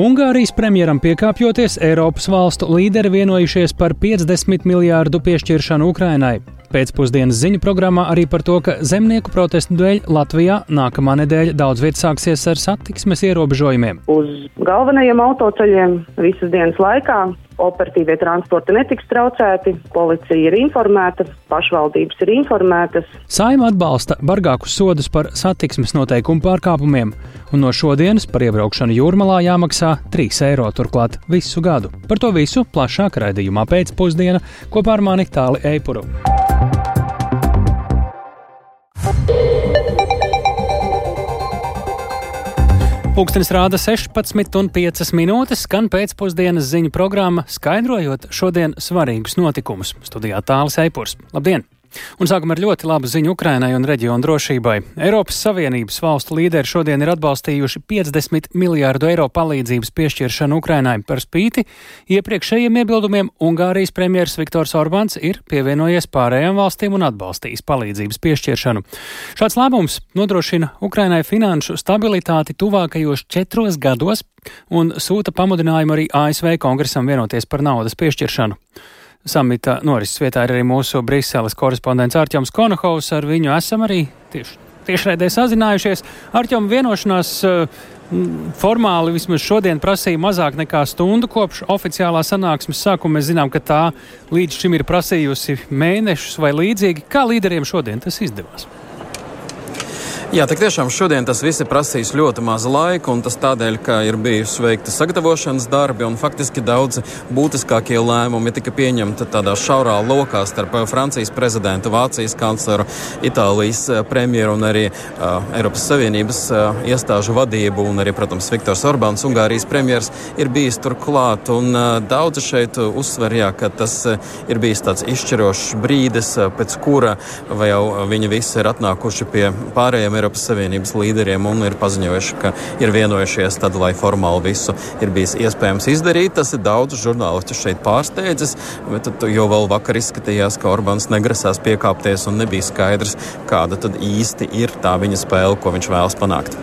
Ungārijas premjeram piekāpjoties, Eiropas valstu līderi vienojušies par 50 miljārdu piešķiršanu Ukrainai. Pēcpusdienas ziņu programmā arī par to, ka zemnieku protestu dēļ Latvijā nākamā nedēļa daudz vietas sāksies ar satiksmes ierobežojumiem. Uz galvenajiem autoceļiem visas dienas laikā operatīvie transporti netiks traucēti, policija ir informēta, pašvaldības ir informētas. Saima atbalsta bargākus sodus par satiksmes noteikumu pārkāpumiem, un no šodienas par iebraukšanu jūrmalā jāmaksā 3 eiro turklāt visu gadu. Par to visu plašāk raidījumā pēcpusdienā kopā ar mani Tāli Eipuru. Pūkstens rāda 16,5 minūtes, skan pēcpusdienas ziņu programma, skaidrojot šodien svarīgus notikumus. Studijā tālāk Eipurs. Labdien! Un sākam ar ļoti labu ziņu Ukrainai un reģionu drošībai. Eiropas Savienības valstu līderi šodien ir atbalstījuši 50 miljārdu eiro palīdzības piešķiršanu Ukrainai par spīti iepriekšējiem iebildumiem. Ungārijas premjeras Viktors Orbāns ir pievienojies pārējām valstīm un atbalstījis palīdzības piešķiršanu. Šāds lēmums nodrošina Ukrainai finanšu stabilitāti tuvākajos četros gados un sūta pamudinājumu arī ASV kongresam vienoties par naudas piešķiršanu. Samita norises vietā ir arī mūsu Briseles korespondents Arčuns Konohovs. Ar viņu esam arī tieši tiešraidē sazinājušies. Arčuns vienošanās uh, formāli vismaz šodien prasīja mazāk nekā stundu kopš oficiālā sanāksmes sākuma. Mēs zinām, ka tā līdz šim ir prasījusi mēnešus vai līdzīgi. Kā līderiem šodien tas izdevās? Jā, tik tiešām šodien tas viss ir prasījis ļoti maz laika, un tas tādēļ, ka ir bijusi veikta sagatavošanas darbi, un faktiski daudz būtiskākie lēmumi tika pieņemti tādā šaurā lokā starp Francijas prezidentu, Vācijas kancleru, Itālijas eh, premjeru un arī uh, Eiropas Savienības uh, iestāžu vadību, un arī, protams, Viktors Orbāns, Ungārijas premjers, ir bijis turklāt, un uh, daudzi šeit uzsver, jā, ka tas uh, ir bijis tāds izšķirošs brīdis, uh, pēc kura vai jau viņi visi ir atnākuši pie pārējiem Eiropas Savienības līderiem un ir paziņojuši, ka ir vienojušies tad, lai formāli visu ir bijis iespējams izdarīt. Tas ir daudz žurnālistu šeit pārsteidzis, bet jau vēl vakar izskatījās, ka Orbāns negrasās piekāpties un nebija skaidrs, kāda tad īsti ir tā viņa spēle, ko viņš vēlas panākt.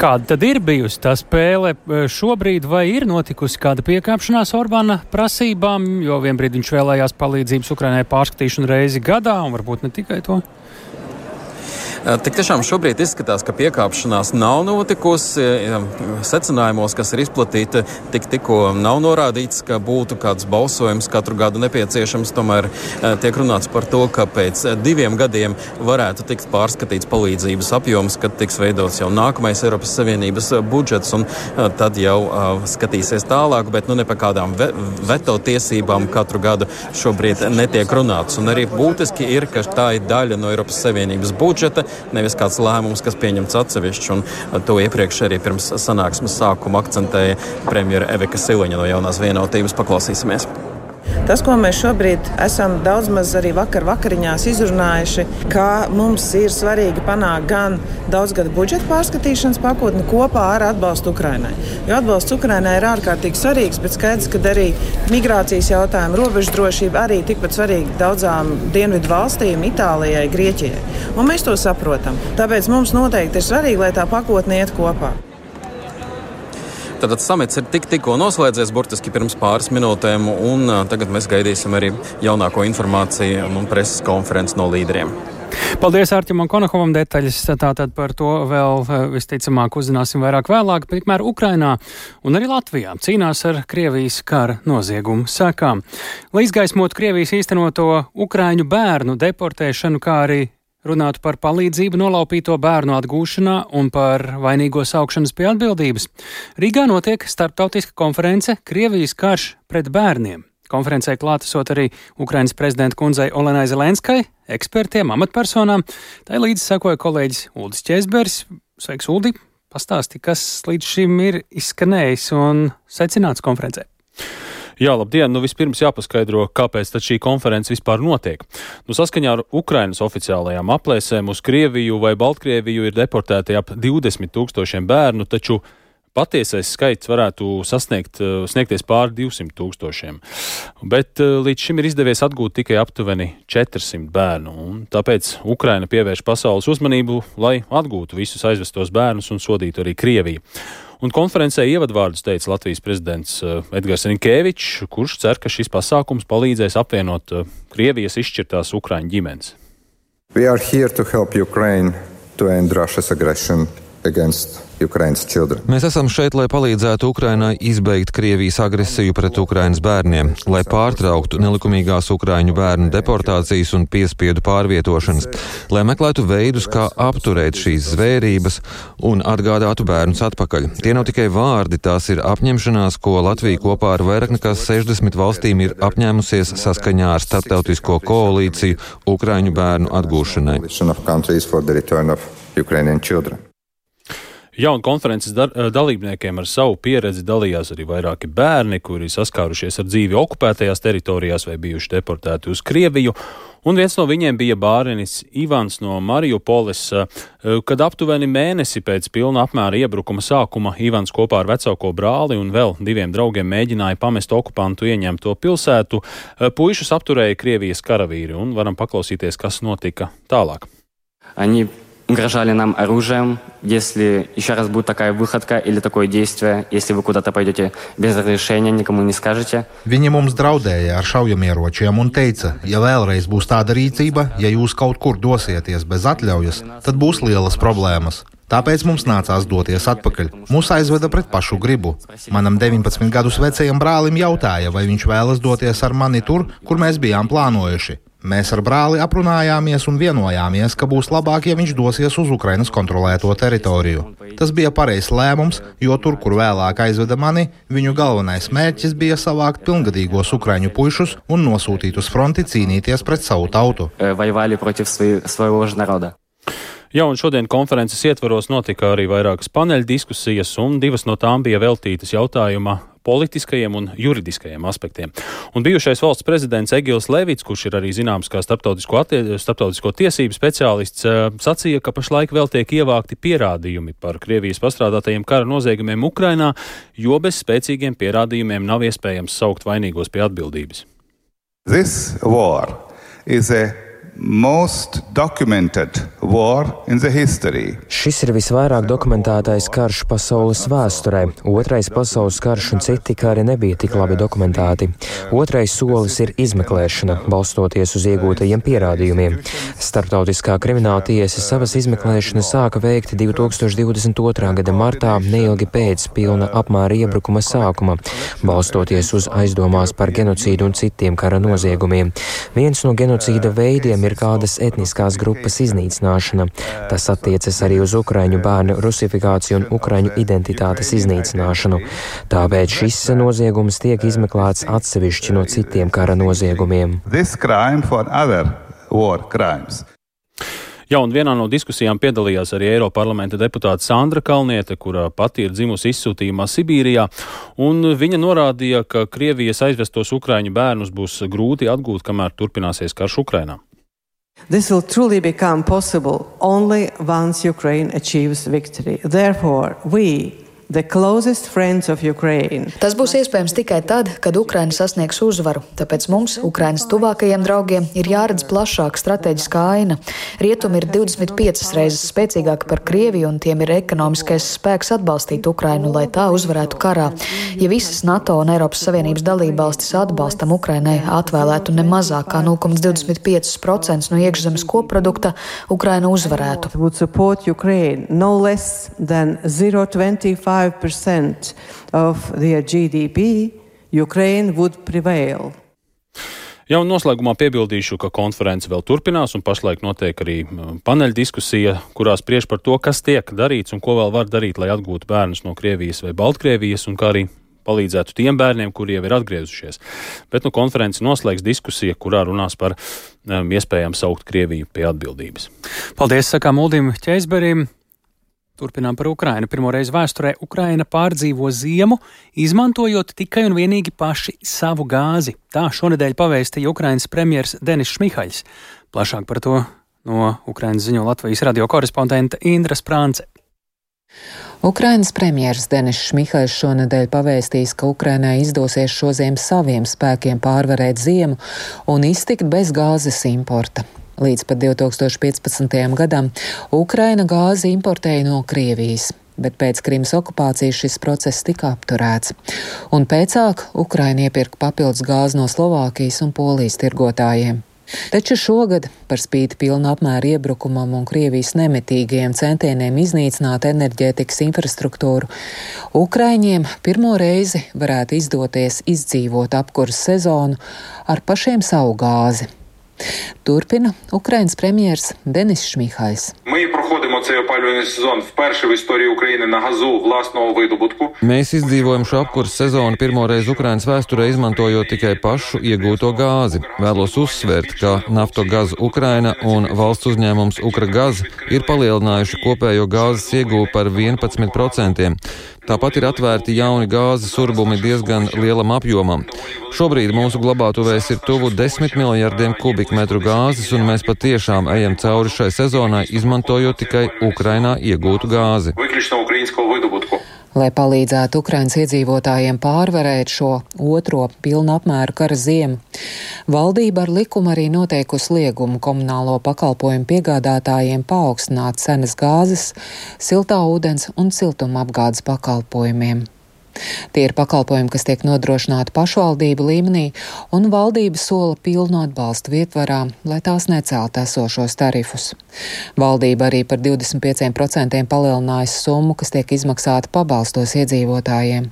Kāda tad ir bijusi tā spēle e, šobrīd, vai ir notikusi kāda piekāpšanās Orbāna prasībām, jo vienbrīd viņš vēlējās palīdzības Ukrainai pārskatīšanu reizi gadā, un varbūt ne tikai to? Eh, tik tiešām šobrīd izskatās, ka piekāpšanās nav notikusi. Secinājumos, kas ir izplatīti, tik, tikko nav norādīts, ka būtu kāds balsojums katru gadu nepieciešams. Tomēr eh, tiek runāts par to, ka pēc eh, diviem gadiem varētu tikt pārskatīts palīdzības apjoms, kad tiks veidots jau nākamais Eiropas Savienības budžets, un tad jau skatīsies tālāk, bet nu, ne par kādām ve veto tiesībām katru gadu šobrīd netiek runāts. Un arī būtiski ir, ka tā ir daļa no Eiropas Savienības budžeta, nevis kāds lēmums, kas pieņemts atsevišķi. Un to iepriekš arī pirms sanāksmes sākuma akcentēja premjera Evika Siliņa no jaunās vienotības. Paklausīsimies! Tas, ko mēs šobrīd esam daudz maz arī vakar vakariņās izrunājuši, ka mums ir svarīgi panākt gan daudzgada budžeta pārskatīšanas pakotni kopā ar atbalstu Ukrainai. Jo atbalsts Ukrainai ir ārkārtīgi svarīgs, bet skaidrs, ka arī migrācijas jautājumi, robežu drošība arī tikpat svarīgi daudzām dienvidu valstīm, Itālijai, Grieķijai. Un mēs to saprotam. Tāpēc mums noteikti ir svarīgi, lai tā pakotne iet kopā. Tātad samits ir tik, tikko noslēdzies, burtiski pirms pāris minūtēm, un tagad mēs gaidīsim arī jaunāko informāciju un preses konferenci no līderiem. Paldies Arķimam Konakovam detaļas. Tātad par to vēl visticamāk uzzināsim vairāk vēlāk. Tikmēr Ukrainā un arī Latvijā cīnās ar Krievijas kara noziegumu sekām. Lai izgaismotu Krievijas īstenoto Ukraiņu bērnu deportēšanu, kā arī runātu par palīdzību nolaupīto bērnu atgūšanā un par vainīgo saukšanas pie atbildības. Rīgā notiek starptautiska konference Krievijas karš pret bērniem. Konferencē klātesot arī Ukrainas prezidenta kundzei Olenai Zelenskai, ekspertiem, amatpersonām. Tā līdzi sekoja kolēģis Uldis Česbergs. Sveiks, Uldi! Pastāsti, kas līdz šim ir izskanējis un secināts konferencē. Jā, labdien! Nu, vispirms jāpaskaidro, kāpēc šī konference vispār notiek. Nu, saskaņā ar Ukrainas oficiālajām aplēsēm uz Krieviju vai Baltkrieviju ir deportēti ap 20 tūkstošiem bērnu, taču patiesais skaits varētu sasniegt, eh, sniegties pāri 200 tūkstošiem. Bet eh, līdz šim ir izdevies atgūt tikai aptuveni 400 bērnu, un tāpēc Ukraina pievērš pasaules uzmanību, lai atgūtu visus aizvestos bērnus un sodītu arī Krieviju. Un konferencē ievadvārdus teica Latvijas prezidents uh, Edgars Rinkēvičs, kurš cer, ka šis pasākums palīdzēs apvienot uh, Krievijas izšķirtās Ukraiņu ģimenes. We are here to help Ukraine to end Russia's aggression against Mēs esam šeit, lai palīdzētu Ukrainai izbeigt Krievijas agresiju pret Ukrainas bērniem, lai pārtrauktu nelikumīgās Ukraiņu bērnu deportācijas un piespiedu pārvietošanas, lai meklētu veidus, kā apturēt šīs zvērības un atgādātu bērnus atpakaļ. Tie nav tikai vārdi, tās ir apņemšanās, ko Latvija kopā ar vairāk nekā 60 valstīm ir apņēmusies saskaņā ar starptautisko koalīciju Ukraiņu bērnu atgūšanai. Ukrainian children. Jaunu konferences dar, eh, dalībniekiem ar savu pieredzi dalījās arī vairāki bērni, kuri saskārušies ar dzīvi okupētajās teritorijās vai bijuši deportēti uz Krieviju. Un viens no viņiem bija bērnis Ivans no Mariupoles, eh, kad aptuveni mēnesi pēc pilna apmēra iebrukuma sākuma Ivans kopā ar vecāko brāli un vēl diviem draugiem mēģināja pamest okupantu ieņemto pilsētu. Eh, puišus apturēja Krievijas karavīri un varam paklausīties, kas notika tālāk. Они угрожали нам оружием, если еще раз будет такая выходка или такое действие, если вы куда-то пойдете без разрешения, никому не скажете. Viņi mums draudēja ar šaujamieročiem un teica, ja vēlreiz būs tāda rīcība, ja jūs kaut kur dosieties bez atļaujas, tad būs lielas problēmas. Tāpēc mums nācās doties atpakaļ. Mūs aizveda pret pašu gribu. Manam 19 gadus vecajam brālim jautāja, vai viņš vēlas doties ar mani tur, kur mēs bijām plānojuši. Mēs ar brāli aprunājāmies un vienojāmies, ka būs labāk, ja viņš dosies uz Ukrainas kontrolēto teritoriju. Tas bija pareizs lēmums, jo tur, kur vēlāk aizveda mani, viņu galvenais mērķis bija savākt pilngadīgos ukraiņu puišus un nosūtīt uz fronti cīnīties pret savu tautu. Jā, un šodien konferences ietvaros notika arī vairākas paneļa diskusijas, un divas no tām bija veltītas jautājuma politiskajiem un juridiskajiem aspektiem. Un bijušais valsts prezidents Egils Levits, kurš ir arī zināms kā starptautisko, attie, starptautisko tiesību speciālists, sacīja, ka pašlaik vēl tiek ievākti pierādījumi par Krievijas pastrādātajiem kara noziegumiem Ukrainā, jo bez spēcīgiem pierādījumiem nav iespējams saukt vainīgos pie atbildības. This war is a Šis ir visvairāk dokumentētais karš pasaules vēsturē. Otrais pasaules karš un citi kari nebija tik labi dokumentēti. Otrais solis ir izmeklēšana, balstoties uz iegūtajiem pierādījumiem. Startautiskā krimināla tiesa savas izmeklēšanas sāka veikt 2022. gada martā, neilgi pēc pilna apmēra iebrukuma sākuma, balstoties uz aizdomās par genocīdu un citiem kara noziegumiem. Viens no genocīda veidiem ir kādas etniskās grupas iznīcināšana. Tas attiecas arī uz ukraiņu bērnu rusifikāciju un ukraiņu identitātes iznīcināšanu. Tāpēc šis noziegums tiek izmeklēts atsevišķi no citiem kara noziegumiem. Jā, un vienā no diskusijām piedalījās arī Eiropas parlamenta deputāte Sandra Kalniete, kura pati ir dzimusi izsūtījumā Sibīrijā. Viņa norādīja, ka Krievijas aizvestos ukraiņu bērnus būs grūti atgūt, kamēr turpināsies karš Ukrainā. This will truly become possible only once Ukraine achieves victory. Therefore, we Tas būs iespējams tikai tad, kad Ukraina sasniegs uzvaru, tāpēc mums, Ukrainas tuvākajiem draugiem, ir jāredz plašāka strateģiskā aina. Rietumi ir 25 reizes spēcīgāki par Krieviju, un tiem ir ekonomiskais spēks atbalstīt Ukrainu, lai tā uzvarētu karā. Ja visas NATO un Eiropas Savienības dalībvalstis atbalstam Ukrainai atvēlētu ne mazāk kā 0,25% no iekšzemes koprodukta, Ukraina uzvarētu. 5% of their GDP, Ukraine would prevail. Jau noslēgumā piebildīšu, ka konference vēl turpinās, un pašlaik notiek arī paneļa diskusija, kurā spriež par to, kas tiek darīts un ko vēl var darīt, lai atgūtu bērnus no Krievijas vai Baltkrievijas, un kā arī palīdzētu tiem bērniem, kuri jau ir atgriezušies. Bet nu, konferenci noslēgs diskusija, kurā runās par um, iespējām saukt Krieviju pie atbildības. Paldies, sakām Uldim Ķeizberim. Turpinām par Ukrainu. Pirmoreiz vēsturē Ukraina pārdzīvo ziemu, izmantojot tikai un vienīgi paši savu gāzi. Tā šonadēļ pavēstīja Ukrainas premjers Denis Šmihaļs. Plašāk par to no Ukrainas ziņo Latvijas radio korespondente Indra Sprānce. Ukrainas premjeras Denis Šmihais šonadēļ pavēstīs, ka Ukrainai izdosies šoziem saviem spēkiem pārvarēt ziemu un iztikt bez gāzes importa. Līdz pat 2015. gadam Ukraina gāzi importēja no Krievijas. bet pēc Krimas okupācijas šis process tika apturēts. Un pēcāk Ukraina iepirka papildus gāzi no Slovākijas un Polijas tirgotājiem. Taču šogad, par spīti pilna apmēra iebrukumam un Krievijas nemitīgajiem centieniem iznīcināt enerģētikas infrastruktūru, Ukraiņiem pirmo reizi varētu izdoties izdzīvot apkursu sezonu ar pašiem savu gāzi. Turpina Ukrainas premjers Denis Šmihais. Mēs izdzīvojam šo apkursu sezonu pirmo reizi Ukrainas vēsturē, izmantojot tikai pašu iegūto gāzi. Vēlos uzsvērt, ka Naftogaz Ukraina un valsts uzņēmums Ukragaz ir palielinājuši kopējo gāzes iegūvu par 11%. Tāpat ir atvērti jauni gāzes urbumi diezgan lielam apjomam. Šobrīd mūsu glabātuvēs ir tuvu 10 miljardiem kubikmetru gāzes, un mēs patiešām ejam cauri šai sezonai, izmantojot tikai Ukrainā iegūtu gāzi. Lai palīdzētu Ukraiņas iedzīvotājiem pārvarēt šo otro pilnu apmēru kara ziemu, valdība ar likumu arī noteikusi liegumu komunālo pakalpojumu piegādātājiem paaugstināt cenas gāzes, siltā ūdens un siltuma apgādes pakalpojumiem. Tie ir pakalpojumi, kas tiek nodrošināti pašvaldību līmenī, un valdība sola pilnu atbalstu vietvarā, lai tās necelt esošos tarifus. Valdība arī par 25% palielinājusi summu, kas tiek izmaksāta pabalstos iedzīvotājiem.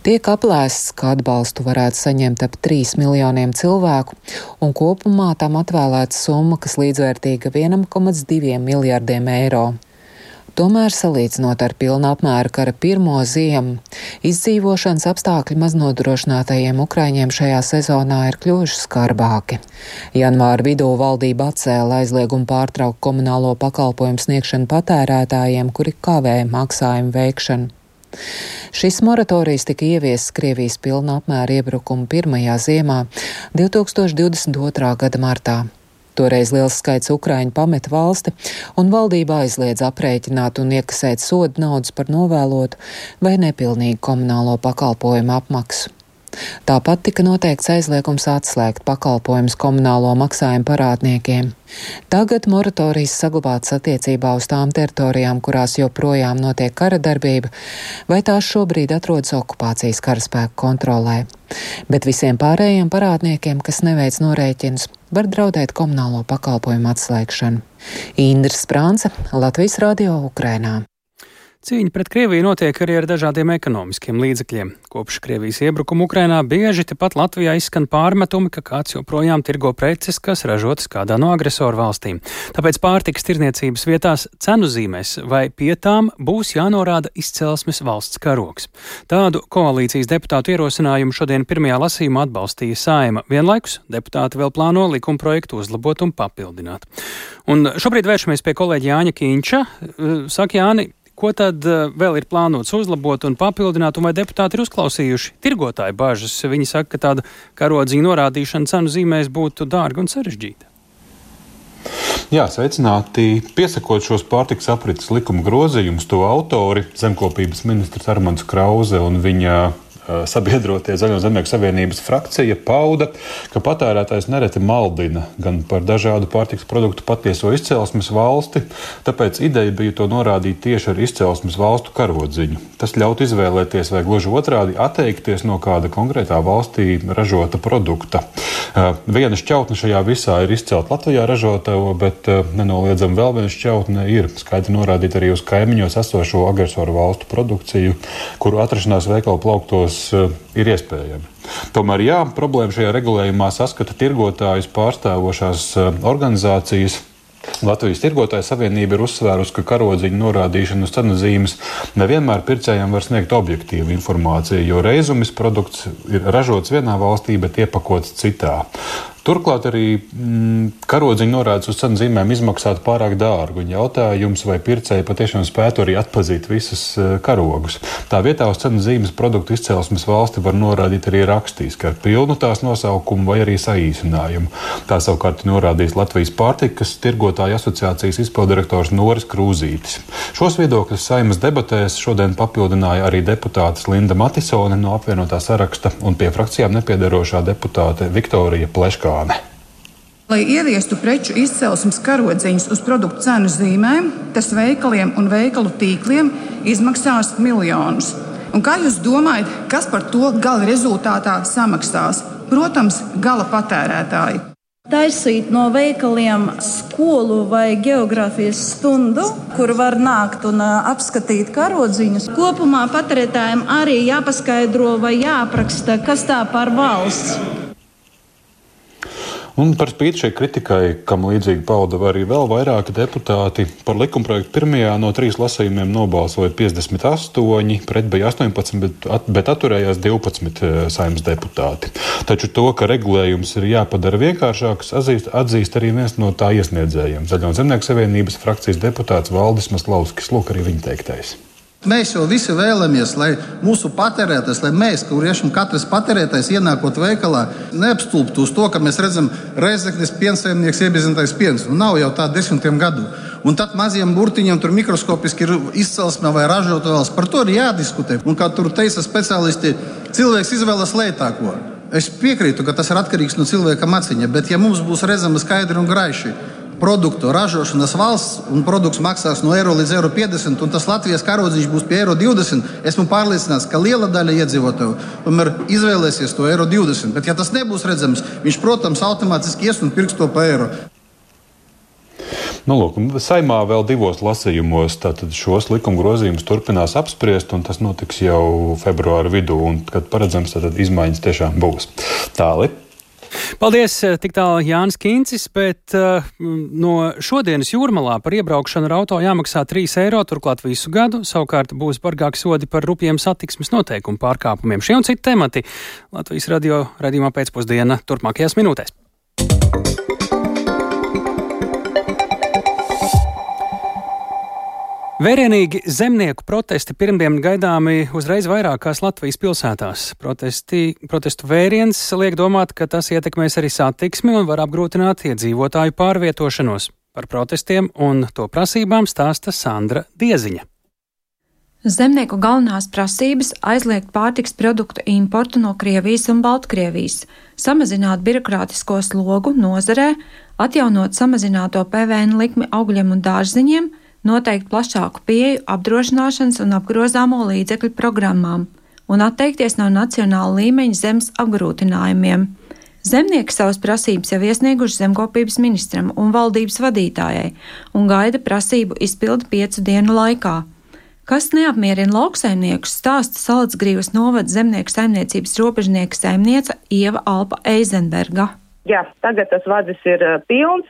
Tiek aplēsts, ka atbalstu varētu saņemt ap 3 miljoniem cilvēku, un kopumā tam atvēlēta summa, kas līdzvērtīga 1,2 miljardiem eiro. Tomēr, salīdzinot ar pilnu apmēru kara pirmo ziemu, izdzīvošanas apstākļi maznodrošinātajiem Ukraiņiem šajā sezonā ir kļuvuši skarbāki. Janvāra vidū valdība atcēla aizliegumu pārtraukt komunālo pakalpojumu sniegšanu patērētājiem, kuri kavē maksājumu veikšanu. Šis moratorijas tika ieviests Krievijas pilna apmēra iebrukuma pirmajā ziemā 2022. gada martā. Toreiz liels skaits ukraiņu pameta valsti, un valdība aizliedz aprēķināt un iekasēt sodu naudas par novēlotu vai nepilnīgu komunālo pakalpojumu apmaksu. Tāpat tika noteikts aizliegums atslēgt pakalpojumus komunālo maksājumu parādniekiem. Tagad moratorijas saglabāts attiecībā uz tām teritorijām, kurās joprojām notiek kara darbība, vai tās šobrīd atrodas okupācijas karaspēku kontrolē. Bet visiem pārējiem parādniekiem, kas neveic norēķinus, var draudēt komunālo pakalpojumu atslēgšanu. Indra Sprānce, Latvijas Radio Ukrainā. Cīņa pret Krieviju notiek arī ar dažādiem ekonomiskiem līdzekļiem. Kopš Krievijas iebrukuma Ukrainā bieži tepat Latvijā izskan pārmetumi, ka kāds joprojām tirgo preces, kas ražotas kādā no agresoru valstīm. Tāpēc pārtikas tirniecības vietās cenu zīmēs vai pie tām būs jānorāda izcelsmes valsts karoks. Tādu koalīcijas deputātu ierosinājumu šodien pirmajā lasījumā atbalstīja Saima. Vienlaikus deputāti vēl plāno likuma projektu uzlabot un papildināt. Un šobrīd vēršamies pie kolēģa Jāņa Kīņša. Saka, Jāni, Ko tad eh, vēl ir plānots uzlabot un papildināt, un vai deputāti ir uzklausījuši tirgotāju bažas? Viņi saka, ka tāda karodziņa norādīšana cenu zīmēs būtu dārga un sarežģīta. Jā, sveicināti. Piesakot šos pārtiks aprits likuma grozījumus, to autori zemkopības ministrs Armāns Krause un viņa sabiedrotie Zaļo zemnieku savienības frakcija pauda, ka patērētājs nereti maldina gan par dažādu pārtiks produktu patieso izcelsmes valsti, tāpēc ideja bija to norādīt tieši ar izcelsmes valstu karodziņu. Tas ļaut izvēlēties vai gluži otrādi atteikties no kāda konkrētā valstī ražota produkta. Eh, viena šķautne šajā visā ir izcelt Latvijā ražotavu, bet eh, nenoliedzami vēl viena šķautne ir skaidri norādīta arī uz kaimiņos esošo agresoru valstu produkciju, kuru atrašanās veikalu plauktos gados eh, ir iespējami. Tomēr, jā, problēma šajā regulējumā saskata tirgotājus pārstāvošās eh, organizācijas. Latvijas Tirgotāja savienība ir uzsvērusi, ka karodziņu norādīšana uz cenu zīmes nevienmēr pircējiem var sniegt objektīvu informāciju, jo reizumis produkts ir ražots vienā valstī, bet iepakots citā. Turklāt arī mm, karodziņa norādes uz cenu zīmēm izmaksātu pārāk dārgu. Jautājums, vai pircēji patiešām spētu arī atpazīt visus uh, karogus. Tā vietā uz cenu zīmes produktu izcelsmes valsti var norādīt arī rakstiski ar pilnu tās nosaukumu vai arī saīsinājumu. Tā savukārt norādīs Latvijas pārtikas tirgotāju asociācijas izpildirektors Noris Krūzītis. Šos viedokļus saimas debatēs šodien papildināja arī deputātes Linda Matisone no apvienotā saraksta un pie frakcijām nepiedarošā deputāte Viktorija Pleškā. Vatikāne. Lai ieviestu preču izcelsmes karodziņus uz produktu cenu zīmēm, tas veikaliem un veikalu tīkliem izmaksās miljonus. Un kā jūs domājat, kas par to gala rezultātā samaksās? Protams, gala patērētāji. Taisīt no veikaliem skolu vai geogrāfijas stundu, kur var nākt un apskatīt karodziņus. Kopumā patērētājiem arī jāpaskaidro vai jāapraksta, kas tā par valsts. Un par spīti šai kritikai, kam līdzīgi pauda arī vēl vairāki deputāti, par likumprojektu pirmajā no trīs lasījumiem nobalsoja 58, pret bija 18, bet, at, bet atturējās 12 eh, saimnes deputāti. Taču to, ka regulējums ir jāpadara vienkāršāks, atzīst, atzīst arī viens no tā iesniedzējiem - Zaļo zemnieku savienības frakcijas deputāts Valdis Maslauskis. Lūk, arī viņa teiktais. Mēs jau visi vēlamies, lai mūsu patērētājs, lai mēs, kuriem katrs patērētājs ienākot veikalā, neapstulbtu uz to, ka mēs redzam reizeknes piensaimnieks iepazīstinājis piens. Nu, nav jau tā desmitiem gadu. Un tad maziem burtiņiem tur mikroskopiski ir izcelsme vai ražotājs. Par to ir jādiskutē. Un kā tur teica speciālisti, cilvēks izvēlas lētāko. Es piekrītu, ka tas ir atkarīgs no cilvēka maciņa, bet ja mums būs redzama skaidri un graiši produktu ražošanas valsts, un produkts maksās no eiro līdz eiro 50, un tas Latvijas karodziņš būs pie eiro 20, esmu pārliecināts, ka liela daļa iedzīvotāju tomēr izvēlēsies to eiro 20. Bet, ja tas nebūs redzams, viņš, protams, automātiski ies un pirks to pa eiro. Nu, lūk, saimā vēl divos lasījumos šos likuma grozījumus turpinās apspriest, un tas notiks jau februāra vidū, un, kad paredzams, tad izmaiņas tiešām būs. Tālāk. Paldies, eh, tik tālu Jānis Kīncis, bet uh, no šodienas jūrmalā par iebraukšanu ar auto jāmaksā 3 eiro, turklāt visu gadu. Savukārt būs bargāki sodi par rupjiem satiksmes noteikumu pārkāpumiem. Šie un citi temati Latvijas radio radījumā pēcpusdiena turpmākajās minūtēs. Vērienīgi zemnieku protesti pirmdien gaidāmi uzreiz vairākās Latvijas pilsētās. Protesti, protestu vēriens liek domāt, ka tas ietekmēs arī satiksmi un var apgrūtināt iedzīvotāju pārvietošanos. Par protestiem un to prasībām stāsta Sandra Dieziņa. Zemnieku galvenās prasības aizliegt pārtiks produktu importu no Krievijas un Baltkrievijas, samazināt birokrātisko slogu nozarē, atjaunot samazināto PVN likmi augļiem un dārziņiem, noteikt plašāku pieeju apdrošināšanas un apgrozāmo līdzekļu programmām un atteikties no nacionāla līmeņa zemes apgrūtinājumiem. Zemnieki savas prasības jau iesnieguši zemkopības ministram un valdības vadītājai un gaida prasību izpildi piecu dienu laikā. Kas neapmierina lauksaimniekus, stāsta Salacgrīvas novada zemnieku saimniecības robežnieka saimniece Ieva Alpa Eizenberga. Jā, tagad tas vadzis ir pilns.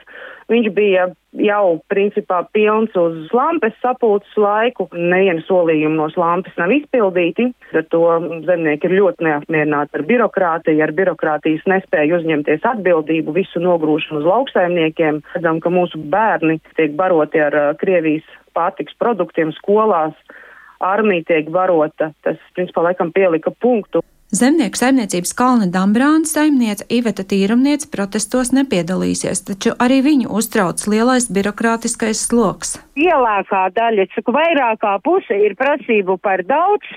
Viņš bija jau principā pilns uz lampes sapulces laiku. Neviena solījuma no lampes nav izpildīti. Ar to zemnieki ir ļoti neapmierināti ar birokrātiju, ar birokrātijas nespēju uzņemties atbildību, visu nogrūšanu uz lauksaimniekiem. Redzam, ka mūsu bērni tiek baroti ar uh, Krievijas pārtiks produktiem skolās. Armija tiek barota. Tas, principā, laikam pielika punktu. Zemnieku saimniecības Kalna Dambrāna saimniece Iveta Tīrumniece protestos nepiedalīsies, taču arī viņu uztrauc lielais birokrātiskais sloks. Lielākā daļa, cik vairākā puse ir prasību par daudz,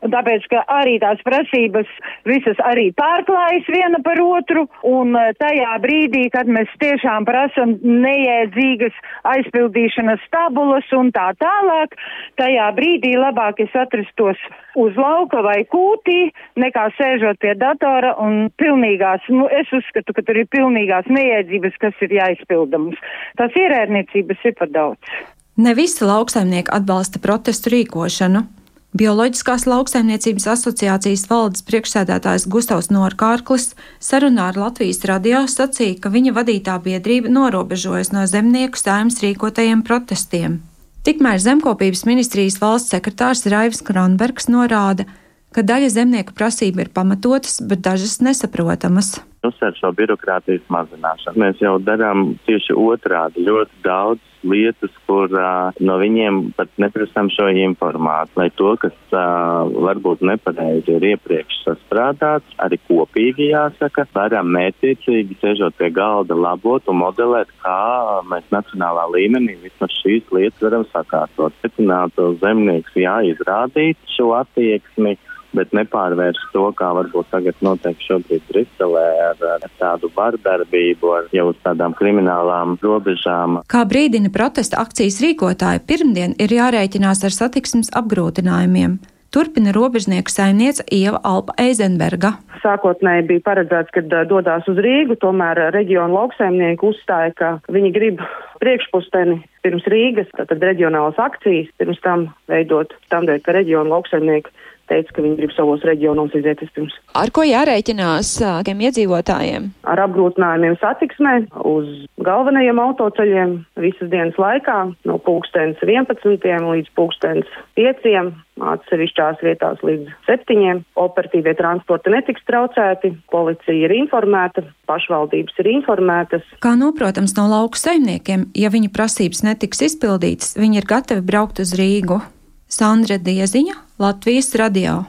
tāpēc, ka arī tās prasības visas arī pārklājas viena par otru, un eh, tajā brīdī, kad mēs tiešām prasam neiedzīgas aizpildīšanas tabulas un tā tālāk, tajā brīdī labāk es atrastos uz lauka vai kūtī, nekā sēžot pie datora un pilnīgās, nu, es uzskatu, ka tur ir pilnīgās neiedzības, kas ir jāizpilda mums. Tas ierēdniecības ir par daudz. Ne visi lauksaimnieki atbalsta protestu rīkošanu. Bioloģiskās lauksaimniecības asociācijas valdes priekšsēdētājs Gustavs Norkārklis sarunā ar Latvijas radio sacīja, ka viņa vadītā biedrība norobežojas no zemnieku saimnes rīkotajiem protestiem. Tikmēr zemkopības ministrijas valsts sekretārs Raivs Kronbergs norāda, ka daļa zemnieku prasība ir pamatotas, bet dažas nesaprotamas uzsver šo birokrātijas mazināšanu. Mēs jau darām tieši otrādi ļoti daudz lietas, kur uh, no viņiem pat neprasām šo informāciju, lai to, kas uh, varbūt nepareizi ir iepriekš sastrādāts, arī kopīgi jāsaka, varam mērķiecīgi sēžot pie galda labot un modelēt, kā mēs nacionālā līmenī vismaz šīs lietas varam sakārtot. Secinātu zemnieks jāizrādīt šo attieksmi bet nepārvērst to, kā varbūt tagad notiek šobrīd Briselē ar, ar tādu vardarbību, ar jau uz tādām kriminālām robežām. Kā brīdina protesta akcijas rīkotāji, pirmdien ir jārēķinās ar satiksmes apgrūtinājumiem. Turpina robežnieku saimniece Ieva Alpa Eizenberga. Sākotnēji bija paredzēts, ka dodās uz Rīgu, tomēr reģiona lauksaimnieki uzstāja, ka viņi grib priekšpusteni pirms Rīgas, tātad reģionālas akcijas, pirms tam veidot tādēļ, ka reģiona lauksaimnieki teica, ka viņi grib savos reģionos iziet vispirms. Ar ko jārēķinās tiem iedzīvotājiem? Ar apgrūtinājumiem satiksmē uz galvenajiem autoceļiem visas dienas laikā no pulkstens 11 līdz pulkstens 5 atsevišķās vietās līdz septiņiem. Operatīvie transporti netiks traucēti, policija ir informēta, pašvaldības ir informētas. Kā noprotams no lauku saimniekiem, ja viņu prasības netiks izpildītas, viņi ir gatavi braukt uz Rīgu. Sandra Dieziņa, Latvijas radio.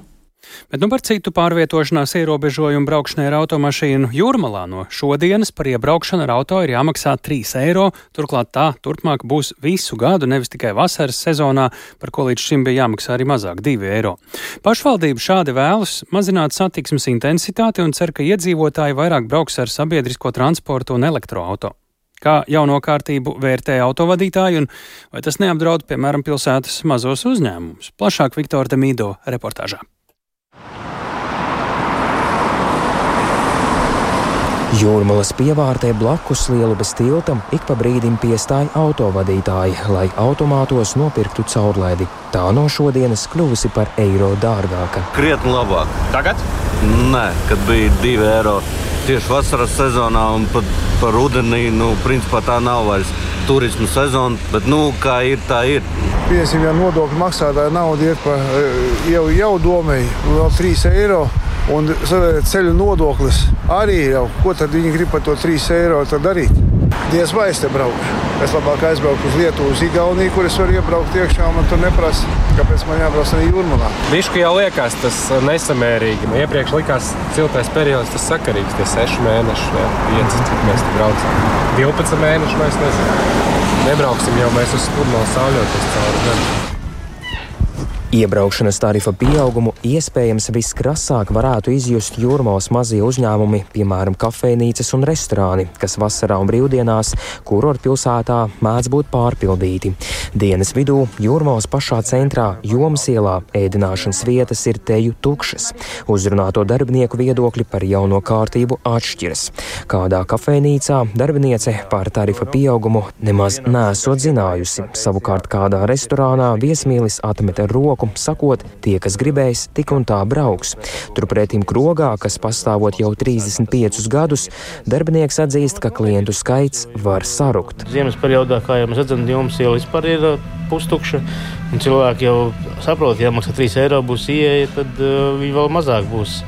Bet nu par citu pārvietošanās ierobežojumu braukšanai ar automašīnu jūrmalā no šodienas par iebraukšanu ar auto ir jāmaksā 3 eiro. Turklāt tā turpmāk būs visu gadu, nevis tikai vasaras sezonā, par ko līdz šim bija jāmaksā arī mazāk - 2 eiro. Pašvaldība šādi vēlas mazināt satiksmes intensitāti un cer, ka iedzīvotāji vairāk brauks ar sabiedrisko transportu un elektroautorātu kā jauno kārtību vērtē autovadītāji un vai tas neapdraud, piemēram, pilsētas mazos uzņēmumus. Plašāk Viktora Demīdo reportāžā. Jūrmalas pievārtē blakus lielubes tiltam ik pa brīdim piestāja autovadītāji, lai automātos nopirktu caurlaidi. Tā no šodienas kļuvusi par eiro dārgāka. Krietni labāk. Tagad? Nē, kad bija 2 eiro tieši vasaras sezonā un pat par rudenī, nu, principā tā nav vairs turismu sezona, bet, nu, kā ir, tā ir. Piesim, ja nodokļu maksātāja nauda iet pa jau, jau domai, vēl 3 eiro Un ceļu nodoklis arī jau, ko tad viņi grib par to 3 eiro darīt? Diez vai es te braukšu. Es labāk aizbraucu uz Lietuvu, uz Igauniju, kur es varu iebraukt iekšā, un man tur neprasa, kāpēc man jābrauc arī jūrmalā. Bišku jau liekas tas nesamērīgi. Man iepriekš likās siltais periods, tas sakarīgs, tie 6 mēneši, vai 5, cik mēs tur braucam. 12 mēneši mēs nezinām. Nebrauksim jau mēs uz Spurnu sauļoties cauri. Iebraukšanas tarifa pieaugumu iespējams viskrasāk varētu izjust jūrmālas mazie uzņēmumi, piemēram, kafejnīcas un restorāni, kas vasarā un brīvdienās kurort pilsētā mēdz būt pārpildīti. Dienas vidū jūrmālas pašā centrā Jomas ielā ēdināšanas vietas ir teju tukšas. Uzrunāto darbinieku viedokļi par jauno kārtību atšķiras. Kādā kafejnīcā darbiniece par tarifa pieaugumu nemaz nesot zinājusi. Savukārt kādā restorānā viesmīlis atmeta roku roku, sakot, tie, kas gribēs, tik un tā brauks. Turpretim krogā, kas pastāvot jau 35 gadus, darbinieks atzīst, ka klientu skaits var sarukt. Ziemas periodā, kā jau mēs redzam, jums jau vispār ir uh, pustukša, cilvēki jau saprot, ja maksā 3 eiro būs ieeja, tad uh, viņi vēl mazāk būs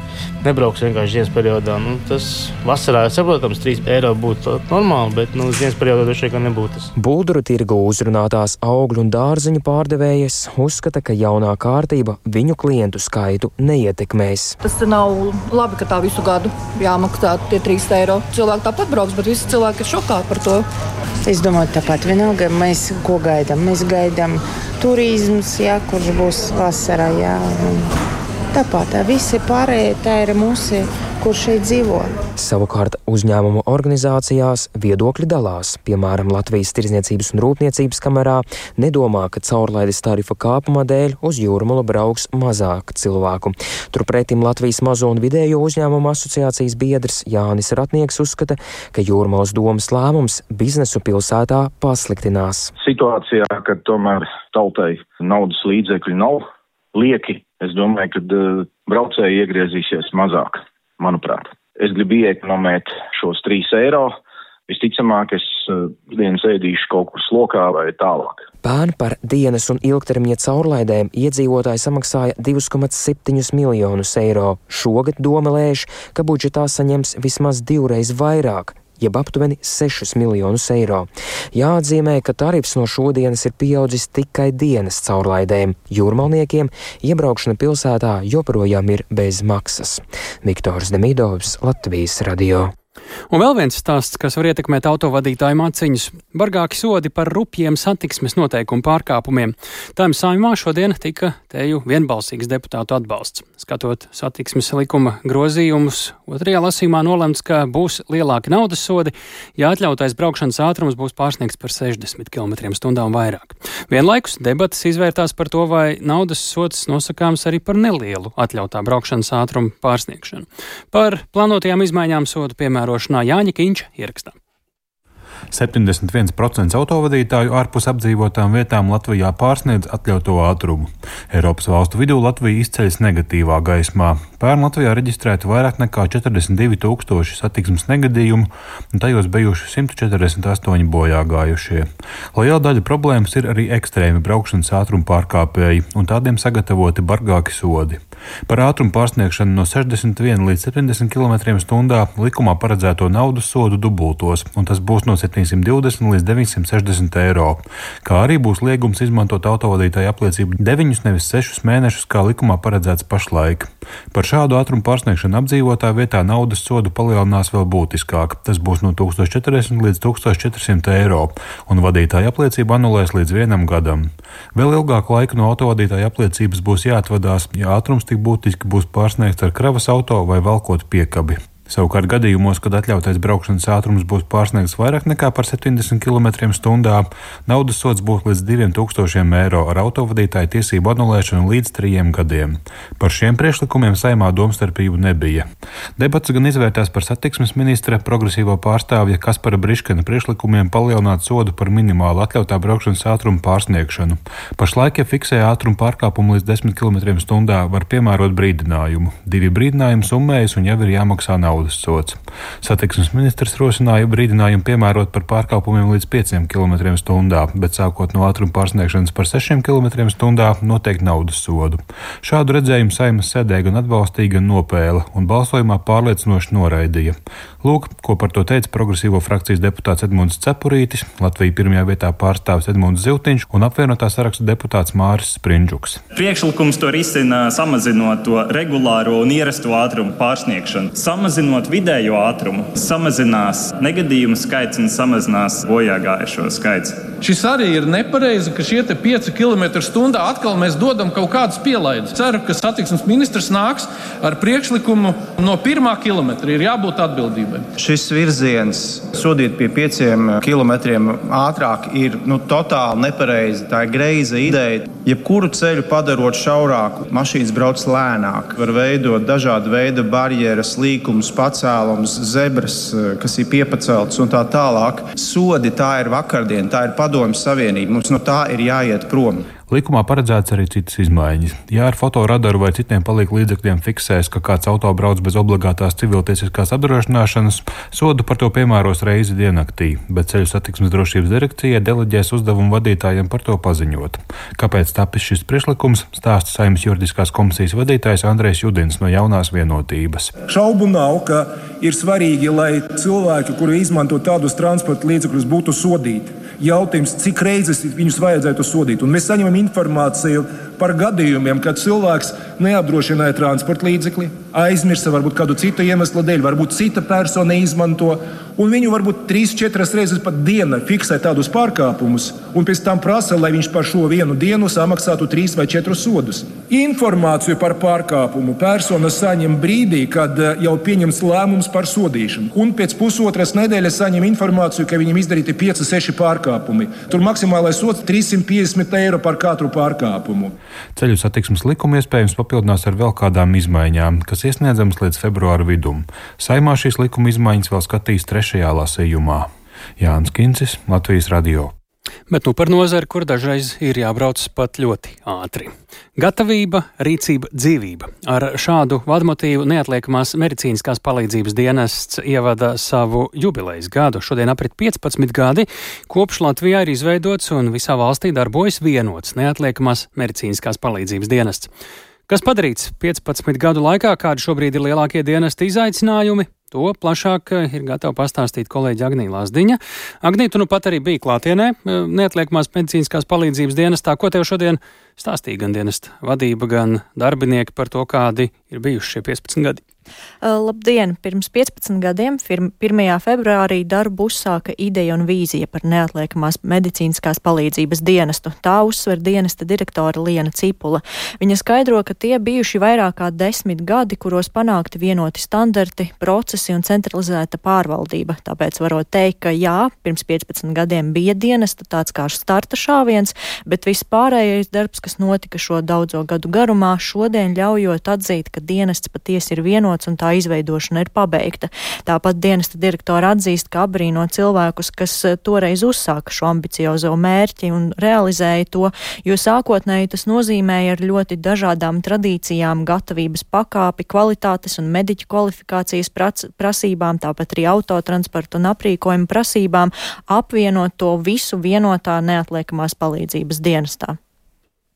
nebrauks vienkārši dienas periodā. Nu, tas vasarā, saprotams, 3 eiro būtu normāli, bet nu, dienas periodā droši vien nebūtu tas. Bulduru tirgu uzrunātās augļu un dārziņu pārdevējas uzskata, ka jaunā kārtība viņu klientu skaitu neietekmēs. Tas nav labi, ka tā visu gadu jāmaksā tie 3 eiro. Cilvēki tāpat brauks, bet visi cilvēki ir šokā par to. Es domāju, tāpat vienalga mēs ko gaidām. Mēs gaidām turismus, jā, kurš būs vasarā. Jā, un Tāpat tā visi pārējie tā ir mūsu, kur šeit dzīvo. Savukārt uzņēmumu organizācijās viedokļi dalās. Piemēram, Latvijas Tirzniecības un Rūpniecības kamerā nedomā, ka caurlaides tarifa kāpuma dēļ uz jūrmulu brauks mazāk cilvēku. Turpretim Latvijas mazo un vidējo uzņēmumu asociācijas biedrs Jānis Ratnieks uzskata, ka jūrmalas domas lēmums biznesu pilsētā pasliktinās. Situācijā, kad tomēr tautai naudas līdzekļu nav lieki Es domāju, ka uh, braucēji iegriezīsies mazāk, manuprāt. Es gribu iekonomēt šos 3 eiro. Visticamāk, es uh, dienas ēdīšu kaut kur slokā vai tālāk. Pērn par dienas un ilgtermiņa caurlaidēm iedzīvotāji samaksāja 2,7 miljonus eiro. Šogad doma lēš, ka budžetā saņems vismaz divreiz vairāk jeb aptuveni 6 miljonus eiro. Jāatzīmē, ka tarifs no šodienas ir pieaudzis tikai dienas caurlaidēm. Jūrmalniekiem iebraukšana pilsētā joprojām ir bez maksas. Viktors Demidovs, Latvijas radio. Un vēl viens stāsts, kas var ietekmēt autovadītāju maciņus - bargāki sodi par rupjiem satiksmes noteikumu pārkāpumiem. Tām saimā šodien tika teju vienbalsīgs deputātu atbalsts. Skatot satiksmes likuma grozījumus, otrajā lasīmā nolemts, ka būs lielāki naudas sodi, ja atļautais braukšanas ātrums būs pārsniegts par 60 km/h un vairāk. Vienlaikus debatas izvērtās par to, vai naudas sots nosakāms arī par nelielu atļautā braukšanas ātrumu pārsniegšanu. Par plānotajām izmaiņām sodu piemēram piemērošanā Jāņa Kīņša ierakstā. 71% autovadītāju ārpus apdzīvotām vietām Latvijā pārsniedz atļautu ātrumu. Eiropas valstu vidū Latvija izceļas negatīvā gaismā. Pērn Latvijā reģistrēti vairāk nekā 42 tūkstoši satiksmes negadījumu, un tajos bijuši 148 bojā gājušie. Liela daļa problēmas ir arī ekstrēmi braukšanas ātruma pārkāpēji, un tādiem sagatavoti bargāki sodi. Par ātrumu pārsniegšanu no 61 līdz 70 km/h likumā paredzēto naudas sodu dubultos, un tas būs no 720 līdz 960 eiro. Kā arī būs liegums izmantot autovadītāju apliecību 9, nevis 6 mēnešus, kā likumā paredzēts pašlaik. Par šādu ātrumu pārsniegšanu apdzīvotāju vietā naudas sodu palielinās vēl būtiskāk. Tas būs no 1040 līdz 1400 eiro, un vadītāja apliecība anulēs līdz vienam gadam. Vēl ilgāku laiku no autovadītāja apliecības būs jāatvadās, ja ātrums tik būtiski būs pārsniegts ar kravas auto vai valkot piekabi. Savukārt gadījumos, kad atļautais braukšanas ātrums būs pārsniegts vairāk nekā par 70 km/h, naudas sods būs līdz 2000 eiro ar autovadītāju tiesību anulēšanu līdz trijiem gadiem. Par šiem priekšlikumiem saimā domstarpību nebija. Debats gan izvērtās par satiksmes ministra progresīvo pārstāvja Kaspara Briškana priekšlikumiem palielināt sodu par minimālu atļautā braukšanas ātrumu pārsniegšanu. Pašlaik, ja fiksē ātrumu pārkāpumu līdz 10 km/h, var piemērot brīdinājumu. Divi brīdinājumi summējas un jau ir jāmaksā nauda naudas sots. Satiksmes ministrs rosināja brīdinājumu piemērot par pārkāpumiem līdz 5 km/h, bet sākot no ātruma pārsniegšanas par 6 km/h noteikti naudas sodu. Šādu redzējumu saimas sēdē gan atbalstīja, gan nopēla un balsojumā pārliecinoši noraidīja. Lūk, ko par to teica progresīvo frakcijas deputāts Edmunds Cepurītis, Latvija pirmajā vietā pārstāvis Edmunds Ziltiņš un apvienotā saraksta deputāts Māris Sprindžuks. Priekšlikums to risina samazinot to regulāro un ierasto ātrumu pārsniegšanu. Samazinot vidējo ātrumu, samazinās negadījumu skaits un samazinās bojā gājušo skaits. Šis arī ir nepareizi, ka šie 5 km/h atkal mēs dodam kaut kādus pielaidus. Ceru, ka satiksmes ministrs nāks ar priekšlikumu no 1 km. ir jābūt atbildībai. Šis virziens sodīt pie 5 km ātrāk ir nu, totāli nepareizi. Tā ir greiza ideja. Jebkuru ceļu padarot šaurāku, mašīnas brauc lēnāk, var veidot dažādu veidu barjeras, līkumus, pacēlums, zebras, kas ir piepaceltas un tā tālāk. Sodi tā ir vakardiena, tā ir padomju savienība. Mums no tā ir jāiet prom. Likumā paredzēts arī citas izmaiņas. Ja ar fotoradaru vai citiem palīgu līdzekļiem fiksēs, ka kāds auto brauc bez obligātās civiltiesiskās apdrošināšanas, sodu par to piemēros reizi diennaktī, bet ceļu satiksmes drošības direkcija deleģēs uzdevumu vadītājiem par to paziņot. Kāpēc tapis šis priekšlikums, stāsta saimnes juridiskās komisijas vadītājs Andrēs Judins no jaunās vienotības. Šaubu nav, ka ir svarīgi, lai cilvēki, kuri izmanto tādus transporta līdzekļus, būtu sodīti jautājums, cik reizes viņus vajadzētu sodīt. Un mēs saņemam informāciju par gadījumiem, kad cilvēks neapdrošināja transporta līdzekli, aizmirsa varbūt kādu citu iemeslu dēļ, varbūt cita persona izmanto, un viņu varbūt trīs, četras reizes pat dienā fiksē tādus pārkāpumus, un pēc tam prasa, lai viņš par šo vienu dienu samaksātu trīs vai četrus sodus. Informāciju par pārkāpumu persona saņem brīdī, kad eh, jau pieņems lēmums par sodīšanu, un pēc pusotras nedēļas saņem informāciju, ka viņam izdarīti 5, 6 pārkāpumi. Tur maksimālais sots 350 eiro par katru pārkāpumu. Ceļu satiksmes likuma iespējams papildinās ar vēl kādām izmaiņām, kas iesniedzamas līdz februāra vidum. Saimā šīs likuma izmaiņas vēl skatīs trešajā lasījumā. Jānis Kincis, Latvijas Radio. Bet nu par nozari, kur dažreiz ir jābrauc pat ļoti ātri. Gatavība, rīcība, dzīvība. Ar šādu vadmotīvu neatliekamās medicīniskās palīdzības dienests ievada savu jubilejas gadu. Šodien aprit 15 gadi, kopš Latvijā ir izveidots un visā valstī darbojas vienots neatliekamās medicīniskās palīdzības dienests. Kas padarīts 15 gadu laikā, kādi šobrīd ir lielākie dienesta izaicinājumi, To plašāk eh, ir gatava pastāstīt kolēģi Agnija Lāsdiņa. Agnija, tu nu pat arī biji klātienē, eh, neatliekamās medicīniskās palīdzības dienestā. Ko tev šodien stāstīja gan dienesta vadība, gan darbinieki par to, kādi ir bijuši šie 15 gadi. Labdien! Pirms 15 gadiem, 1. februārī, darbu uzsāka ideja un vīzija par neatliekamās medicīniskās palīdzības dienestu. Tā uzsver dienesta direktore Liena Cipula. Viņa skaidro, ka tie bijuši vairāk kā desmit gadi, kuros panākti vienoti standarti, procesi un centralizēta pārvaldība. Tāpēc varot teikt, ka jā, pirms 15 gadiem bija dienesta tāds kā starta šāviens, bet viss pārējais darbs, kas notika šo daudzo gadu garumā, šodien ļaujot atzīt, ka dienests patiesi ir vienots un tā izveidošana ir pabeigta. Tāpat dienesta direktora atzīst, ka abrīno cilvēkus, kas eh, toreiz uzsāka šo ambiciozo mērķi un realizēja to, jo sākotnēji tas nozīmēja ar ļoti dažādām tradīcijām, gatavības pakāpi, kvalitātes un mediķu kvalifikācijas prasībām, tāpat arī autotransporta un aprīkojuma prasībām, apvienot to visu vienotā neatliekamās palīdzības dienestā.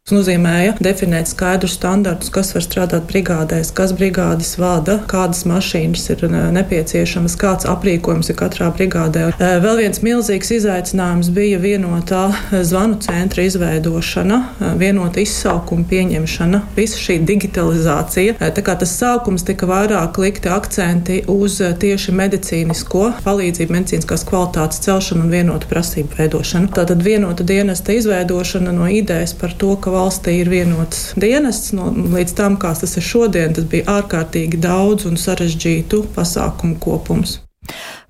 Tas nozīmēja definēt skaidrus standartus, kas var strādāt brigādēs, kas brigādes vada, kādas mašīnas ir uh, nepieciešamas, kāds aprīkojums ir katrā brigādē. Uh, vēl viens milzīgs izaicinājums bija vienotā uh, zvanu centra izveidošana, vienota izsaukuma pieņemšana, visa šī digitalizācija. Tā kā tas sākums tika vairāk likti akcenti uz tieši medicīnisko palīdzību, medicīniskās kvalitātes celšanu un vienotu prasību veidošanu. Tātad vienota dienesta izveidošana no idejas par to, ka valstī ir vienots dienests. No, līdz tam, kā tas ir šodien, tas bija ārkārtīgi daudz un sarežģītu pasākumu kopums.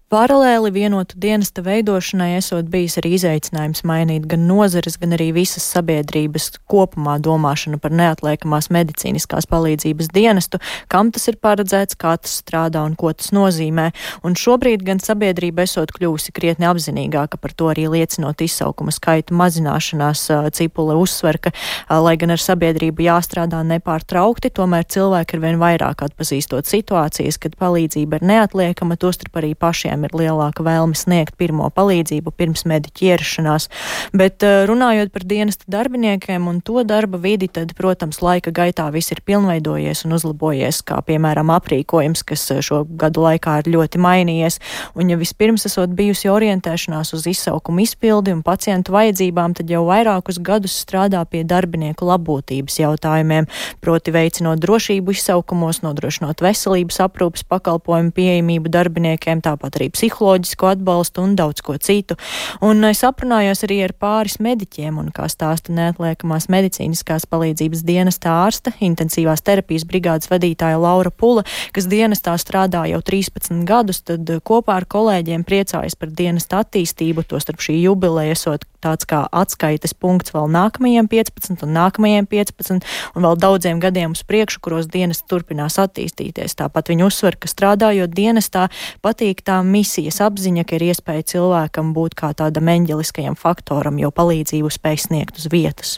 Paralēli vienotu dienesta veidošanai esot bijis arī izaicinājums mainīt gan nozares, gan arī visas sabiedrības kopumā domāšanu par neatliekamās medicīniskās palīdzības dienestu, kam tas ir paredzēts, kā tas strādā un ko tas nozīmē. Un šobrīd gan sabiedrība esot kļūsi krietni apzinīgāka par to arī liecinot izsaukuma skaitu mazināšanās. Cipule uzsver, ka, lai gan ar sabiedrību jāstrādā nepārtraukti, tomēr cilvēki ar vien vairāk atpazīstot situācijas, kad palīdzība ir neatliekama, tostarp arī pašiem cilvēkiem ir lielāka vēlme sniegt pirmo palīdzību pirms mediķa ierašanās. Bet eh, runājot par dienesta darbiniekiem un to darba vidi, tad, protams, laika gaitā viss ir pilnveidojies un uzlabojies, kā piemēram aprīkojums, kas eh, šo gadu laikā ir ļoti mainījies. Un ja vispirms esot bijusi orientēšanās uz izsaukumu izpildi un pacientu vajadzībām, tad jau vairākus gadus strādā pie darbinieku labbūtības jautājumiem, proti veicinot drošību izsaukumos, nodrošinot veselības aprūpas pakalpojumu pieejamību darbiniekiem, tāpat arī psiholoģisko atbalstu un daudz ko citu. Un es aprunājos arī ar pāris mediķiem, un kā stāsta neatliekamās medicīniskās palīdzības dienestā ārsta, intensīvās terapijas brigādes vadītāja Laura Pula, kas dienestā strādā jau 13 gadus, tad kopā ar kolēģiem priecājas par dienesta attīstību, to starp šī jubileja esot tāds kā atskaites punkts vēl nākamajiem 15 un nākamajiem 15 un vēl daudziem gadiem uz priekšu, kuros dienas turpinās attīstīties. Tāpat viņi uzsver, ka strādājot dienestā patīk tā misijas apziņa, ka ir iespēja cilvēkam būt kā tādam eņģeliskajam faktoram, jo palīdzību spēj sniegt uz vietas.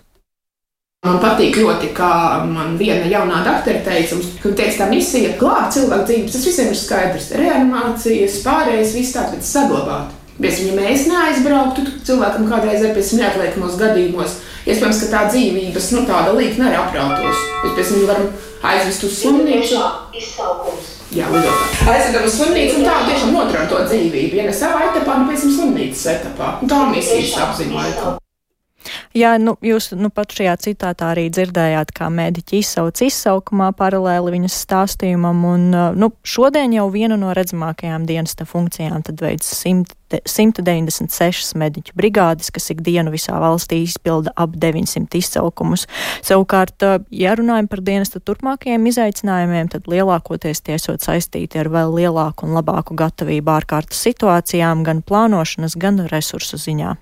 Man patīk ļoti, kā man viena jaunā doktora teica, ka teica, tā misija glābt cilvēku dzīvības, tas visiem ir skaidrs. Reanimācijas, pārējais, viss tāds, bet saglabāt. Piemēram, ja mēs neaizbrauktu, tad cilvēkam kādreiz ir pēc neatliekamos gadījumos. Iespējams, ka tā dzīvības nu, tāda līnija arī aprautos. Mēs pēc tam varam aizvest uz slimnīcu. Jā, lidotā. Aizvedam uz slimnīcu un tā tiešām noturam to dzīvību. Ja ne savā etapā, tad pēc tam slimnīcas etapā. Un tā misijas apziņoja. Jā, nu, jūs nu, pat šajā citātā arī dzirdējāt, kā mēdīķi izsauc izsaukumā paralēli viņas stāstījumam, un nu, šodien jau vienu no redzamākajām dienesta funkcijām tad veids 100, 196 mediķu brigādes, kas ikdienu visā valstī izpilda ap 900 izsaukumus. Savukārt, ja runājam par dienesta turpmākajiem izaicinājumiem, tad lielākoties tiesot saistīti ar vēl lielāku un labāku gatavību ārkārtas situācijām, gan plānošanas, gan resursu ziņā.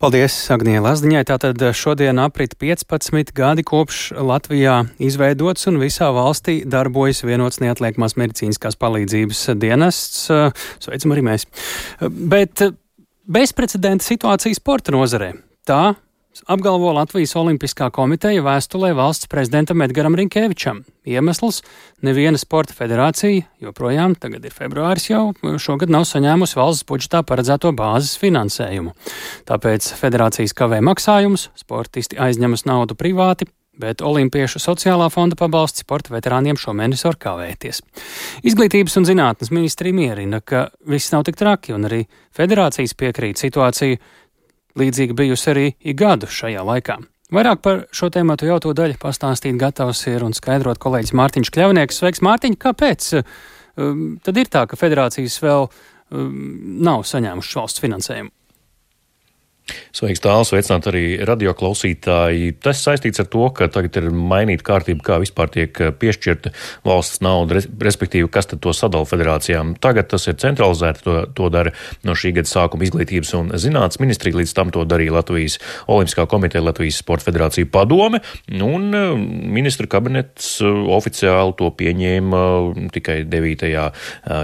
Paldies, Agnija Lazdiņai. Tātad šodien aprit 15 gadi kopš Latvijā izveidots un visā valstī darbojas vienots neatliekamās medicīniskās palīdzības dienests. Sveicam arī mēs. Bet bezprecedenta situācija sporta nozarē. Tā apgalvo Latvijas Olimpiskā komiteja vēstulē valsts prezidentam Edgaram Rinkēvičam. Iemesls - neviena sporta federācija, joprojām tagad ir februāris jau, šogad nav saņēmusi valsts budžetā paredzēto bāzes finansējumu. Tāpēc federācijas kavē maksājumus, sportisti aizņemas naudu privāti, bet Olimpiešu sociālā fonda pabalsts sporta veterāniem šomēnes var kavēties. Izglītības un zinātnes ministrija mierina, ka viss nav tik traki, un arī federācijas piekrīt situāciju līdzīga bijusi arī gadu šajā laikā. Vairāk par šo tēmu jau to daļu pastāstīt gatavs ir un skaidrot kolēģis Mārtiņš Kļavnieks. Sveiks, Mārtiņ, kāpēc um, tad ir tā, ka federācijas vēl um, nav saņēmušas valsts finansējumu? Sveiks, tāls, sveicināt arī radioklausītāji. Tas saistīts ar to, ka tagad ir mainīta kārtība, kā vispār tiek eh, piešķirta valsts nauda, respektīvi, kas tad to sadala federācijām. Tagad tas ir centralizēti, to, to dara no šī gada sākuma izglītības un zinātnes ministrija, līdz tam to darīja Latvijas Olimpiskā komiteja, Latvijas Sporta federācija padome, un eh, ministra kabinets eh, oficiāli to pieņēma tikai 9.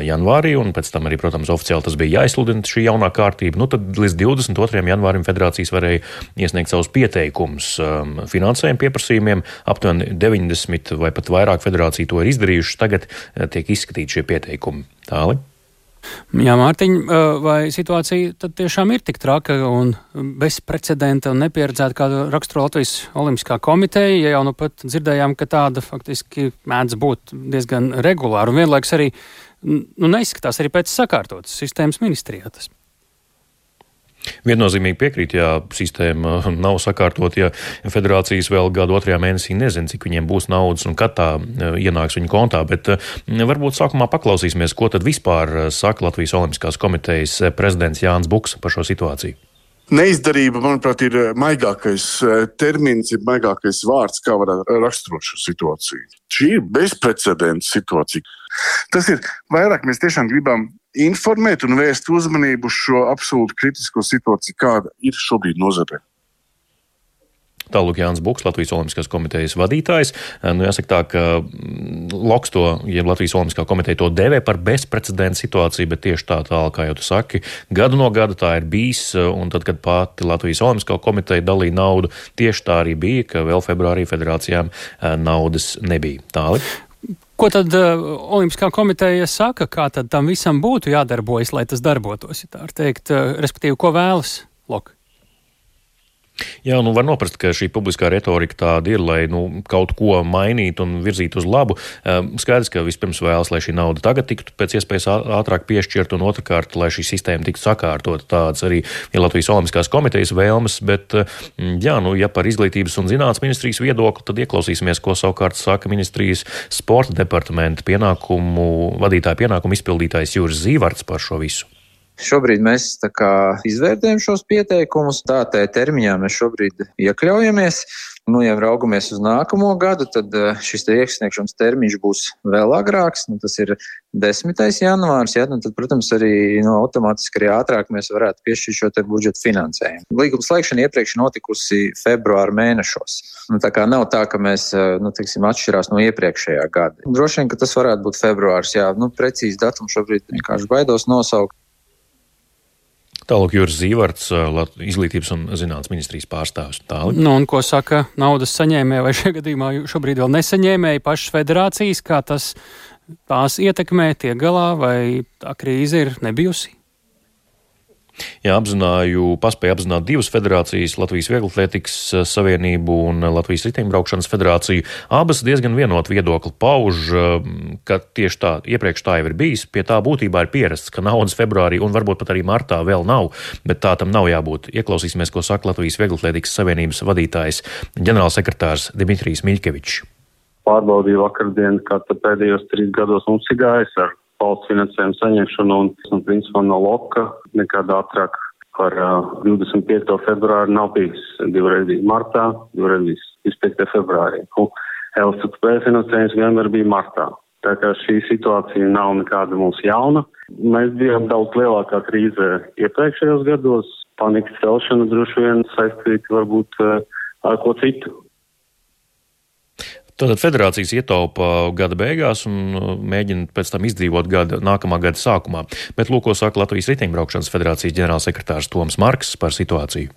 janvārī, un pēc tam arī, protams, oficiāli tas bija jāizsludina šī jaunā kārtība. Nu, tad līdz 22. janvārim janvārim federācijas varēja iesniegt savus pieteikumus um, finansējuma pieprasījumiem. Aptuveni 90 vai pat vairāk federāciju to ir izdarījušas. Tagad uh, tiek izskatīti šie pieteikumi. Tāli. Jā, Mārtiņ, uh, vai situācija tad tiešām ir tik traka un bezprecedenta un nepieredzēta, kādu raksturo Latvijas Olimpiskā komiteja, ja jau nu pat dzirdējām, ka tāda faktiski mēdz būt diezgan regulāra un vienlaiks arī nu, neizskatās arī pēc sakārtotas sistēmas ministrijā tas? Viennozīmīgi piekrīt, ja sistēma nav sakārtot, ja federācijas vēl gadu otrajā mēnesī nezina, cik viņiem būs naudas un kad tā eh, ienāks viņu kontā, bet eh, varbūt sākumā paklausīsimies, ko tad vispār eh, saka Latvijas Olimpiskās komitejas prezidents Jānis Buks par šo situāciju. Neizdarība, manuprāt, ir maigākais termins, ir maigākais vārds, kā varētu raksturot šo situāciju. Šī ir bezprecedenta situācija. Tas ir vairāk mēs tiešām gribam informēt un vērst uzmanību uz šo absolūti kritisko situāciju, kāda ir šobrīd nozarē. Tālāk Jānis Buks, Latvijas Olimpiskās komitejas vadītājs. Nu, jāsaka tā, ka mm, Loks to, ja Latvijas Olimpiskā komiteja to devē par bezprecedenta situāciju, bet tieši tā tālāk, kā jau tu saki, gadu no gada tā ir bijis, un tad, kad pati Latvijas Olimpiskā komiteja dalīja naudu, tieši tā arī bija, ka vēl februārī federācijām eh, naudas nebija. Tālāk. Ko tad uh, Olimpiskā komiteja saka, kā tam visam būtu jādarbojas, lai tas darbotos? Ja tā ir teikt, uh, respektīvi, ko vēlas Loka? Jā, nu var noprast, ka šī publiskā retorika tāda ir, lai nu, kaut ko mainītu un virzītu uz labu. Skaidrs, ka vispirms vēlas, lai šī nauda tagad tiktu pēc iespējas ātrāk piešķirta, un otrkārt, lai šī sistēma tiktu sakārtot. Tāds arī ir Latvijas Olimpiskās komitejas vēlmes, bet, jā, nu, ja par izglītības un zinātnes ministrijas viedokli, tad ieklausīsimies, ko savukārt saka ministrijas sporta departamenta pienākumu vadītāja pienākumu izpildītājs Jūras Zīvarts par šo visu. Šobrīd mēs izvērtējam šos pieteikumus, tādā termiņā mēs šobrīd iekļaujamies. Nu, ja raugamies uz nākamo gadu, tad eh, šis iesniegšanas termiņš būs vēl agrāks. Nu, tas ir 10. janvārs. Ja, nu, tad, protams, arī nu, automātiski arī ātrāk mēs varētu piešķirt šo budžeta finansējumu. Līguma slēgšana iepriekš notikusi februāra mēnešos. Nu, tā kā nav tā, ka mēs eh, nu, tiksim, atšķirās no iepriekšējā gada. Droši vien, ka tas varētu būt februārs. Jā, nu, precīzi datumu šobrīd vienkārši baidos nosaukt. Tālāk Juris Zīvarts, izglītības un zinātnes ministrijas pārstāvis. Tālāk. Nu, un ko saka naudas saņēmēji vai šajā gadījumā šobrīd vēl nesaņēmēji pašas federācijas, kā tas tās ietekmē, tiek galā vai tā krīze ir nebijusi? Jā, apzināju, paspēju apzināt divas federācijas, Latvijas Vieglatlētikas eh, Savienību un Latvijas riteņbraukšanas federāciju. Abas diezgan vienot viedokli pauž, eh, ka tieši tā, iepriekš tā jau ir bijis. Pie tā būtībā ir pierasts, ka naudas februārī un varbūt pat arī martā vēl nav, bet tā tam nav jābūt. Ieklausīsimies, ko saka Latvijas Vieglatlētikas Savienības vadītājs ģenerālsekretārs Dimitrijs Miļkevičs. Pārbaudīju vakardien, kā pēdējos trīs gados mums ir gājis ar valsts finansējumu saņemšanu un, un principā no loka nekad ātrāk par uh, 25. februāru nav bijis divreiz martā, divreiz 25. februārī. LSTP finansējums vienmēr bija martā. Tā kā šī situācija nav nekāda mums jauna. Mēs bijām daudz lielākā krīzē iepriekšējos gados. Panikas celšana droši vien saistīta varbūt ar ko citu. Tātad federācijas ietaupa gada beigās un uh, mēģina pēc tam izdzīvot gada, nākamā gada sākumā. Bet lūk, ko saka Latvijas riteņbraukšanas federācijas ģenerālsekretārs Toms Marks par situāciju.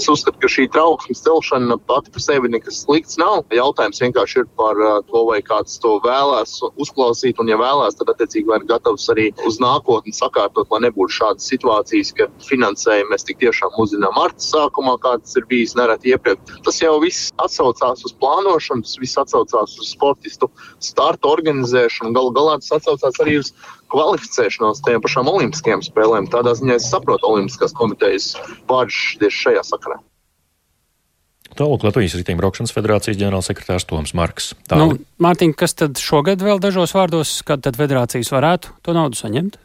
Es uzskatu, ka šī trauksmes celšana pati par sevi nekas slikts nav. Jautājums vienkārši ir par uh, to, vai kāds to vēlēs uzklausīt, un, ja vēlēs, tad attiecīgi vai ir gatavs arī uz nākotni sakārtot, lai nebūtu šādas situācijas, ka finansējumu mēs tik tiešām uzzinām marta sākumā, kā tas ir bijis nereti iepriekš. Tas jau viss atsaucās uz plānošanu, tas viss atsaucās uz sportistu startu organizēšanu, galu galā tas atsaucās arī uz kvalificēšanos tajām pašām Olimpiskajām spēlēm. Tādā ziņā es saprotu Olimpiskās komitejas pārģis tieši šajā sakarā. Tālāk Latvijas Riteņbraukšanas federācijas ģenerālsekretārs Toms Marks. Nu, Mārtiņ, kas tad šogad vēl dažos vārdos, kad tad federācijas varētu to naudu saņemt?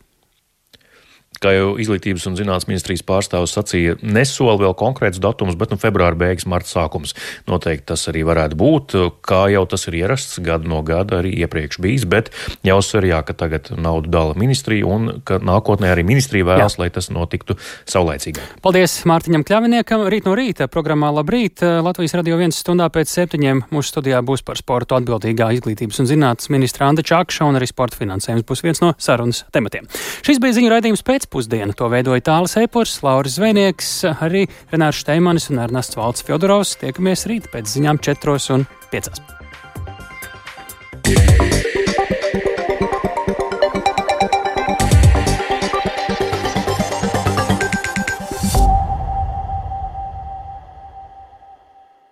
Kā jau izglītības un zinātnes ministrijas pārstāvis sacīja, nesola vēl konkrēts datums, bet nu, februāra beigas, marta sākums. Noteikti tas arī varētu būt, kā jau tas ir ierasts gadu no gada arī iepriekš bijis, bet jāuzsver, jā, ka tagad naudu dala ministrija un ka nākotnē arī ministrija vēlas, jā. lai tas notiktu saulēcīgāk. Paldies Mārtiņam Kļaviniekam. Rīt no rīta programmā Labrīt Latvijas radio viens stundā pēc septiņiem mūsu studijā būs par sportu atbildīgā izglītības un zinātnes ministra Anda Čakša un arī sporta finansējums būs viens no sarunas tematiem. Šis bija ziņu raidījums pēc pēcpusdienu. To veidoja Tāls Eipurs, Lauris Zvejnieks, arī Renārs Šteimanis un Ernests Valds Fjodorovs. Tiekamies rīt pēc ziņām 4 un 5. Yeah.